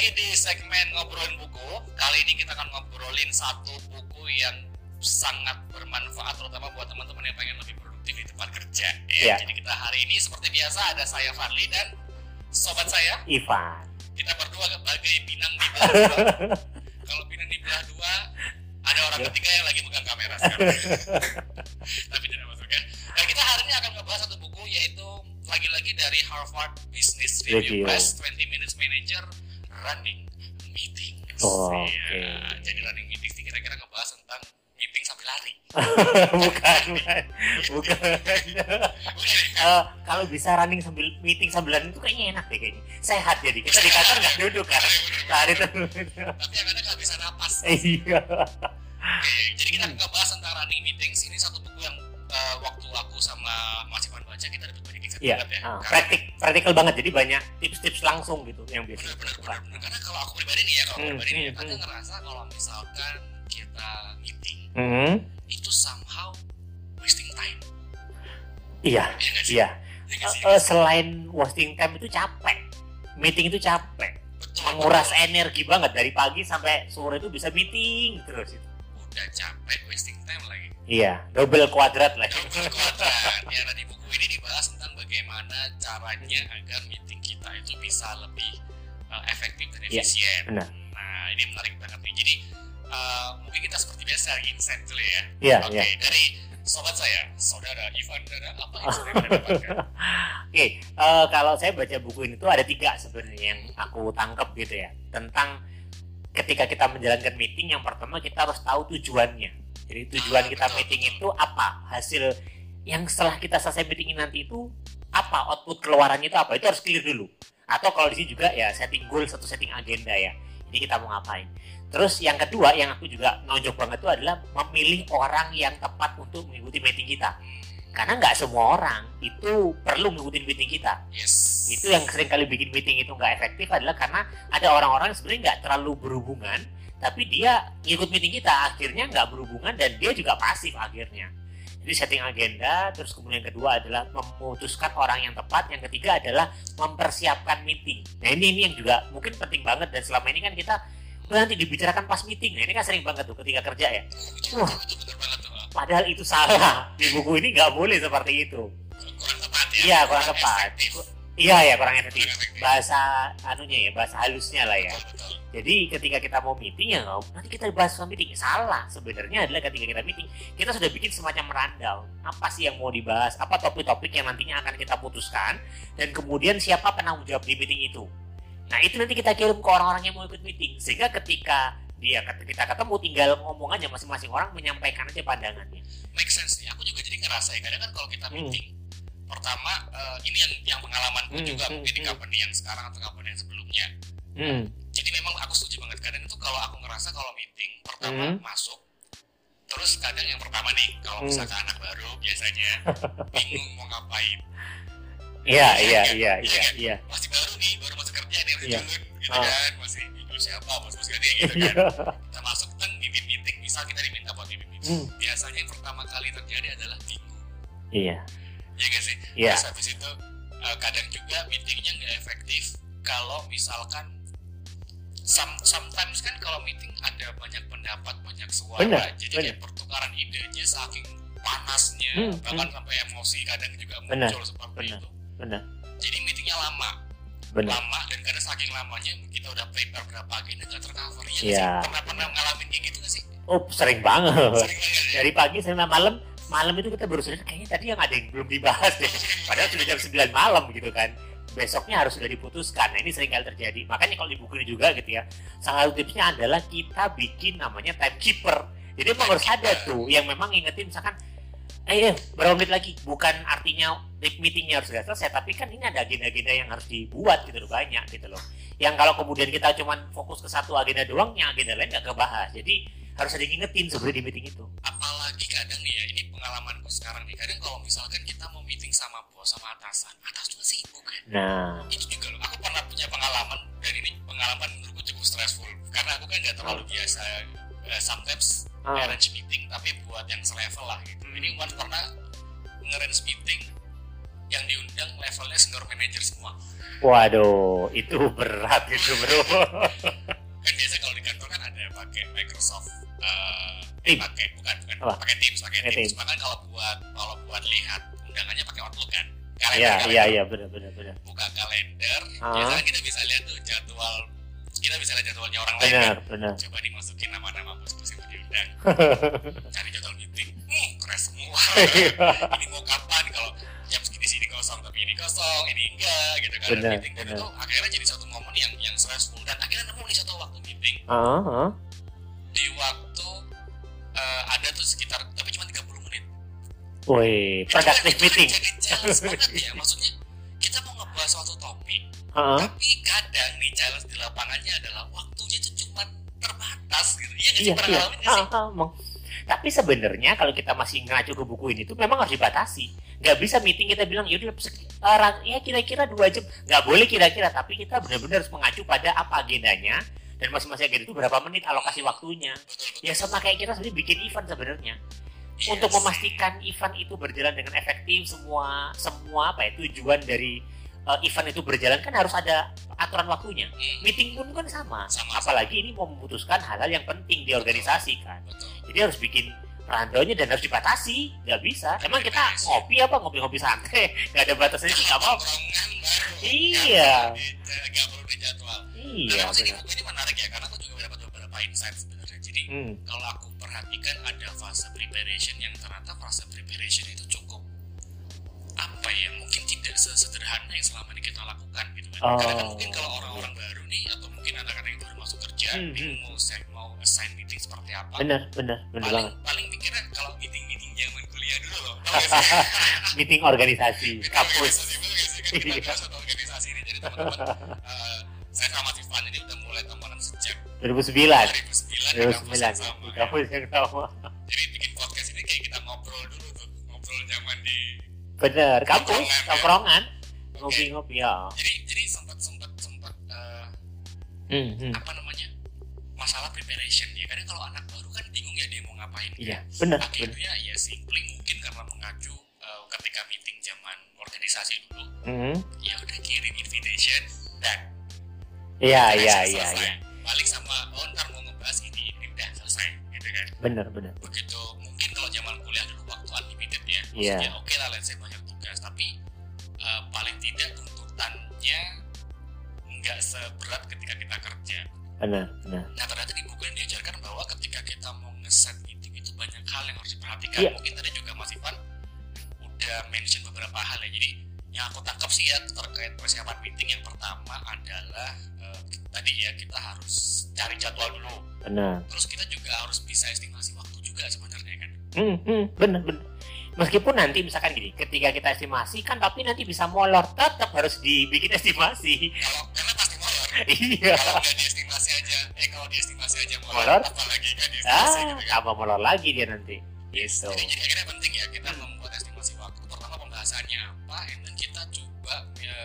lagi di segmen ngobrolin buku. Kali ini kita akan ngobrolin satu buku yang sangat bermanfaat terutama buat teman-teman yang pengen lebih produktif di tempat kerja. Ya. Iya. Jadi kita hari ini seperti biasa ada saya Fadli dan sobat saya. Ivan. Kita berdua sebagai binang di belah dua. Kalau binang di belah dua ada orang ketiga yang lagi pegang kamera sekarang. Tapi tidak masuk ya. Nah kita hari ini akan ngebahas satu buku yaitu lagi-lagi dari Harvard Business Review Review. Press 20 Minutes Manager Running Meeting. Oh, Ya, Jadi running meeting ini kira-kira ngebahas tentang meeting sambil lari. bukan, bukan, bukan. Eh, kalau bisa running sambil meeting sambilan itu kayaknya enak deh kayaknya. Sehat jadi. Kita di kantor nggak duduk kan. Lari terus. Tapi yang ada kehabisan napas. Iya. Oke, jadi kita akan ngebahas tentang running meetings. Ini satu buku yang eh, waktu aku sama Mas Ivan baca kita dapat banyak insight Iya. banget ya. Ah, Karena praktik, praktikal banget. Jadi banyak tips-tips langsung gitu yang biasa benar benar benar. Karena kalau aku pribadi nih ya, kalau Hmm, pribadi nih, hmm, kadang hmm. ngerasa kalau misalkan kita meeting Hmm, itu somehow wasting time. Iya, Iya eh, selain wasting time itu capek. Meeting itu capek. Menguras energi banget dari pagi sampai sore itu bisa meeting terus itu. Udah capek wasting time lagi. Iya, double kuadrat lah. Double kuadrat. Ya, nah di buku ini dibahas tentang bagaimana caranya agar meeting kita itu bisa lebih uh, efektif dan Iya, efisien. benar. Nah, ini menarik banget nih. Jadi uh, mungkin kita seperti biasa insight dulu ya. Iya, Oke, iya. dari sobat saya, saudara Ivan Dara, apa yang dapatkan? Oke, eh, kalau saya baca buku ini tuh ada tiga sebenarnya yang aku tangkap gitu ya tentang ketika kita menjalankan meeting yang pertama kita harus tahu tujuannya. Jadi tujuan kita meeting itu apa? Hasil yang setelah kita selesai meeting nanti itu apa? Output keluarannya itu apa? Itu harus clear dulu. Atau kalau di sini juga ya setting goal satu setting agenda ya. Ini kita mau ngapain? Terus yang kedua yang aku juga nonjok banget itu adalah memilih orang yang tepat untuk mengikuti meeting kita. Karena nggak semua orang itu perlu mengikuti meeting kita. Yes. Itu yang sering kali bikin meeting itu nggak efektif adalah karena ada orang-orang sebenarnya nggak terlalu berhubungan, tapi dia ikut meeting kita akhirnya nggak berhubungan dan dia juga pasif akhirnya. Jadi setting agenda, terus kemudian yang kedua adalah memutuskan orang yang tepat, yang ketiga adalah mempersiapkan meeting. Nah ini ini yang juga mungkin penting banget dan selama ini kan kita "Oh, nanti dibicarakan pas meeting. Nah ini kan sering banget tuh ketika kerja ya. Betul, Padahal itu salah. Di buku ini nggak boleh seperti itu. Ya. Iya, kurang tepat. Iya ya kurang efektif. Bahasa anunya ya, bahasa halusnya lah ya. Jadi ketika kita mau meeting ya nanti kita bahas soal meeting. Salah sebenarnya adalah ketika kita meeting kita sudah bikin semacam rundown. Apa sih yang mau dibahas? Apa topik-topik yang nantinya akan kita putuskan dan kemudian siapa penanggung jawab di meeting itu. Nah itu nanti kita kirim ke orang-orang yang mau ikut meeting sehingga ketika dia kita ketemu tinggal ngomong aja masing-masing orang menyampaikan aja pandangannya. make sense nih. Aku juga jadi ngerasa ya. Kadang kan kalau kita Hmm. meeting, pertama eh, ini yang yang pengalamanku Hmm, juga hmm, mungkin di hmm. company yang sekarang atau company yang sebelumnya. Hmm. Jadi memang aku setuju banget. Kadang itu kalau aku ngerasa kalau meeting pertama Hmm. masuk, terus kadang yang pertama nih kalau Hmm. misalkan anak baru biasanya bingung mau ngapain. Iya iya Iya, iya iya, iya kan? iya. Masih baru nih, baru masuk kerja nih, masih Iya. dulu, gitu Ah. kan, masih siapa, bos bos gede gitu Iya. kan. Kita masuk teng mimpin meeting, misal kita diminta buat mimpin meeting. Hmm. Biasanya yang pertama kali terjadi adalah bingung. Iya. Iya gak sih? Iya. Terus habis itu eh, kadang juga meetingnya nggak efektif kalau misalkan some, sometimes kan kalau meeting ada banyak pendapat, banyak suara, Benar, jadi benar. kayak pertukaran idenya saking panasnya, Hmm, bahkan sampai emosi kadang juga Benar, muncul seperti benar. itu. Benar. Jadi meetingnya lama, Benar. lama dan karena saking lamanya kita udah prepare berapa agenda nggak tercover ya Iya. sih? Pernah pernah ngalamin kayak gitu nggak sih? Oh sering banget. Sering banget ya? Dari pagi sampai malam, malam itu kita baru sadar kayaknya tadi yang ada yang belum dibahas deh. Padahal sudah jam 9 malam gitu kan. Besoknya harus sudah diputuskan. Nah ini sering kali terjadi. Makanya kalau di buku ini juga gitu ya. Salah satu tipsnya adalah kita bikin namanya timekeeper. Jadi emang harus ada tuh yang memang ingetin misalkan eh eh, berapa menit lagi bukan artinya meetingnya harus sudah selesai tapi kan ini ada agenda-agenda yang harus dibuat gitu loh banyak gitu loh. Yang kalau kemudian kita cuman fokus ke satu agenda doang yang agenda lain nggak kebahas. Jadi harus ada ingetin sebenarnya di meeting itu. Apalagi kadang nih ya ini pengalamanku sekarang nih. Kadang kalau misalkan kita mau meeting sama bos sama atasan atas tuh sibuk. Kan nah. Itu juga loh. Aku pernah punya pengalaman dan ini pengalaman menurutku cukup stressful. Karena aku kan nggak terlalu biasa eh, sometimes ah, arrange meeting tapi buat yang selevel lah gitu. Ini Wan pernah nge-arrange meeting yang diundang levelnya senior manager semua Waduh, itu berat itu bro. kan biasa kalau di kantor kan ada pakai Microsoft eh Team. pakai bukan bukan Apa? pakai Teams pakai Teams Teams. bahkan kalau buat kalau buat lihat undangannya pakai Outlook kan Iya, iya, iya, benar, benar, benar. buka kalender Ah. biasanya kita bisa lihat tuh jadwal kita bisa lihat jadwalnya orang lain Benar, kan. benar. coba dimasukin nama-nama bos-bos yang diundang cari jadwal meeting hmm keren semua ini mau kapan ini kosong ini enggak gitu kan Benar, meeting dan itu akhirnya jadi satu momen yang yang stressful dan akhirnya nemu nih satu waktu meeting Ah, ah. di waktu eh, ada tuh sekitar tapi cuma 30 menit Woi, kan- productive kan meeting. jadi challenge banget ya maksudnya kita mau ngebahas suatu topik Ah, ah. tapi kadang nih challenge di lapangannya adalah waktunya itu cuma terbatas gitu iya nggak sih Iya, pernah iya. ngalamin nggak sih ah, emang. Tapi sebenarnya kalau kita masih ngacu ke buku ini tuh memang harus dibatasi. Nggak bisa meeting kita bilang yaudah ra- ya kira-kira dua jam. Nggak boleh kira-kira, tapi kita benar-benar harus mengacu pada apa agendanya dan masing-masing agenda itu berapa menit alokasi waktunya. Ya sama kayak kita sebenarnya bikin event sebenarnya. Untuk memastikan event itu berjalan dengan efektif semua semua apa ya tujuan dari eh, event itu berjalan kan harus ada aturan waktunya. Hmm, Meeting pun kan sama. Sama, Apalagi ini mau memutuskan hal-hal yang penting di organisasi kan. betul Jadi harus bikin rundownnya dan harus dibatasi. Nggak bisa. Emang kita ngopi apa ngopi-ngopi santai? Nggak ada batasnya sih nggak apa-apa. Iya. nggak perlu dijadwal Iya. Nah, buku ini menarik ya karena aku juga mendapat beberapa insight sebenarnya jadi Hmm. kalau aku perhatikan ada fase preparation yang ternyata fase preparation itu cukup apa ya mungkin tidak sesederhana yang selama ini kita lakukan gitu kan Oh. karena kan mungkin kalau orang-orang baru nih atau mungkin anak-anak yang baru masuk kerja Hmm, bingung mau set mau assign meeting seperti apa Benar, benar, benar paling banget. paling mikirnya kalau meeting meeting zaman kuliah dulu loh Meeting organisasi Meeting kampus. organisasi? Kan Iya. organisasi ini jadi teman-teman eh, saya sama Tiffany ini udah mulai temenan sejak 2009. 2009 di kampus 2009 yang ya. sama Di ya. kampus yang sama. Bener, kampus, Tongkrongan, ya. Ngopi-ngopi ya. jadi jadi sempat sempat sempat eh, Hmm, hmm. apa namanya masalah preparation ya karena kalau anak baru kan bingung ya dia mau ngapain Iya, benar, benar. akhirnya ya simply mungkin karena mengacu eh, ketika meeting zaman organisasi dulu Hmm. ya udah kirim invitation dan Iya, iya, iya, iya. balik sama oh ntar mau ngebahas ini ini udah selesai gitu kan Benar, benar. begitu mungkin kalau zaman kuliah dulu waktu unlimited ya Iya. maksudnya oke lah nggak seberat ketika kita kerja Benar, benar. nah ternyata di buku yang diajarkan bahwa ketika kita mau nge-set meeting itu banyak hal yang harus diperhatikan Iya. mungkin tadi juga Mas Ivan udah mention beberapa hal ya jadi yang aku tangkap sih ya terkait persiapan meeting yang pertama adalah eh, tadi ya kita harus cari jadwal dulu Benar. terus kita juga harus bisa estimasi waktu juga sebenarnya kan Hmm, hmm, benar, benar. Meskipun nanti misalkan gini, ketika kita estimasi kan tapi nanti bisa molor, tetap harus dibikin estimasi. kalau iya. kalau nggak diestimasi aja eh kalau diestimasi aja molor, Molor? apalagi diestimasi Ah, gitu kan tambah molor lagi dia nanti. Gitu. jadi, jadi akhirnya penting ya kita membuat estimasi waktu pertama pembahasannya apa and then kita coba ya,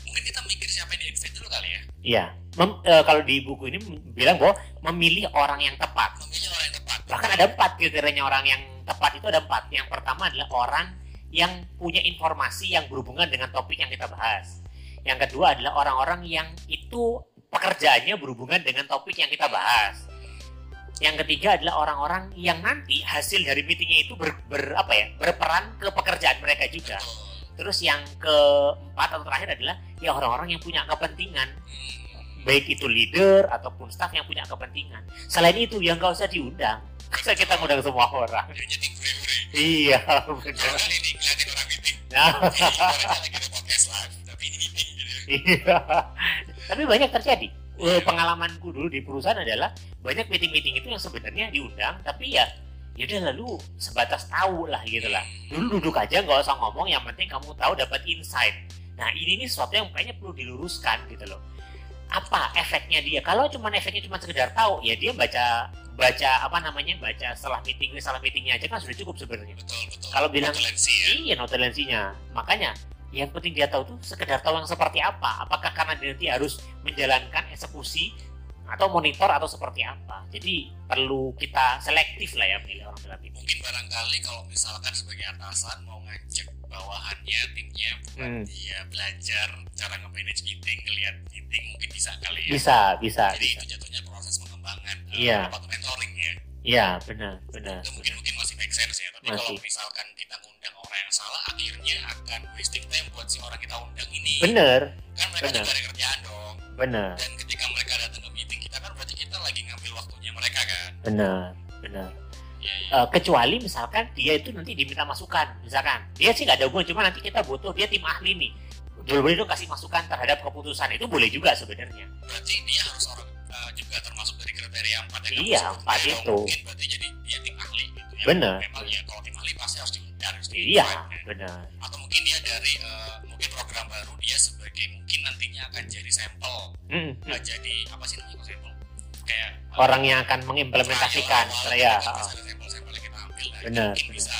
mungkin kita mikir siapa yang di invite dulu kali ya Iya. Mem- eh, kalau di buku ini bilang bahwa memilih orang yang tepat. memilih orang yang tepat Bahkan ada empat kriterianya orang yang tepat itu ada empat. Yang pertama adalah orang yang punya informasi yang berhubungan dengan topik yang kita bahas. Yang kedua adalah orang-orang yang itu pekerjaannya berhubungan dengan topik yang kita bahas. Yang ketiga adalah orang-orang yang nanti hasil dari meetingnya itu ber, ber- apa ya berperan ke pekerjaan mereka juga. Terus yang keempat atau terakhir adalah ya orang-orang yang punya kepentingan baik itu leader ataupun staff yang punya kepentingan. Selain itu yang nggak usah diundang, usah kita ngundang semua orang. jadi Iya, benar. kali ini orang meeting Nah, podcast live iya. Tapi banyak terjadi. Pengalamanku dulu di perusahaan adalah banyak meeting-meeting itu yang sebenarnya diundang, tapi ya ya udah lalu sebatas tahu lah gitu lah. Dulu duduk aja nggak usah ngomong, yang penting kamu tahu dapat insight. Nah ini nih sesuatu yang kayaknya perlu diluruskan gitu loh. Apa efeknya dia? Kalau cuma efeknya cuma sekedar tahu, ya dia baca baca apa namanya baca setelah meeting setelah meetingnya aja kan sudah cukup sebenarnya. betul betul Kalau bilang- Notulensi ya Iya notulensinya. Makanya yang penting dia tahu tuh sekedar tahu yang seperti apa. Apakah karena dia nanti harus menjalankan eksekusi atau monitor atau seperti apa. Jadi perlu kita selektif lah ya milih orang dalam itu. mungkin barangkali kalau misalkan sebagai atasan mau ngajak bawahannya timnya buat Hmm. dia belajar cara nge-manage meeting ngelihat meeting mungkin bisa kali ya bisa bisa jadi bisa itu jatuhnya proses pengembangan eh, Iya. tuh mentoring ya iya benar benar itu mungkin mungkin masih make sense ya tapi Masih. kalau misalkan akhirnya akan wasting time buat si orang kita undang ini. Benar kan mereka benar. juga ada kerjaan dong. Benar dan ketika mereka datang ke meeting kita kan berarti kita lagi ngambil waktunya mereka kan. Benar benar ya, ya. Eh, kecuali misalkan dia itu nanti diminta masukan misalkan. Dia sih nggak ada hubungan cuma nanti kita butuh dia tim ahli nih. Boleh dong kasih masukan terhadap keputusan itu boleh juga sebenarnya. Berarti dia harus orang eh, juga termasuk dari kriteria empat yang Iya, empat itu. mungkin berarti jadi dia tim ahli Benar. memang ya kalau tim ahli pasti harus diundang harus iya di-invite, ya. benar atau mungkin dia dari eh, mungkin program baru dia sebagai mungkin nantinya akan jadi sampel Hmm, eh, hmm. jadi apa sih namanya sampel kayak eh, orang yang akan mengimplementasikan trial gitu kan, pasti ada sampel-sampel yang kita ambil nah, itu Benar, mungkin benar. bisa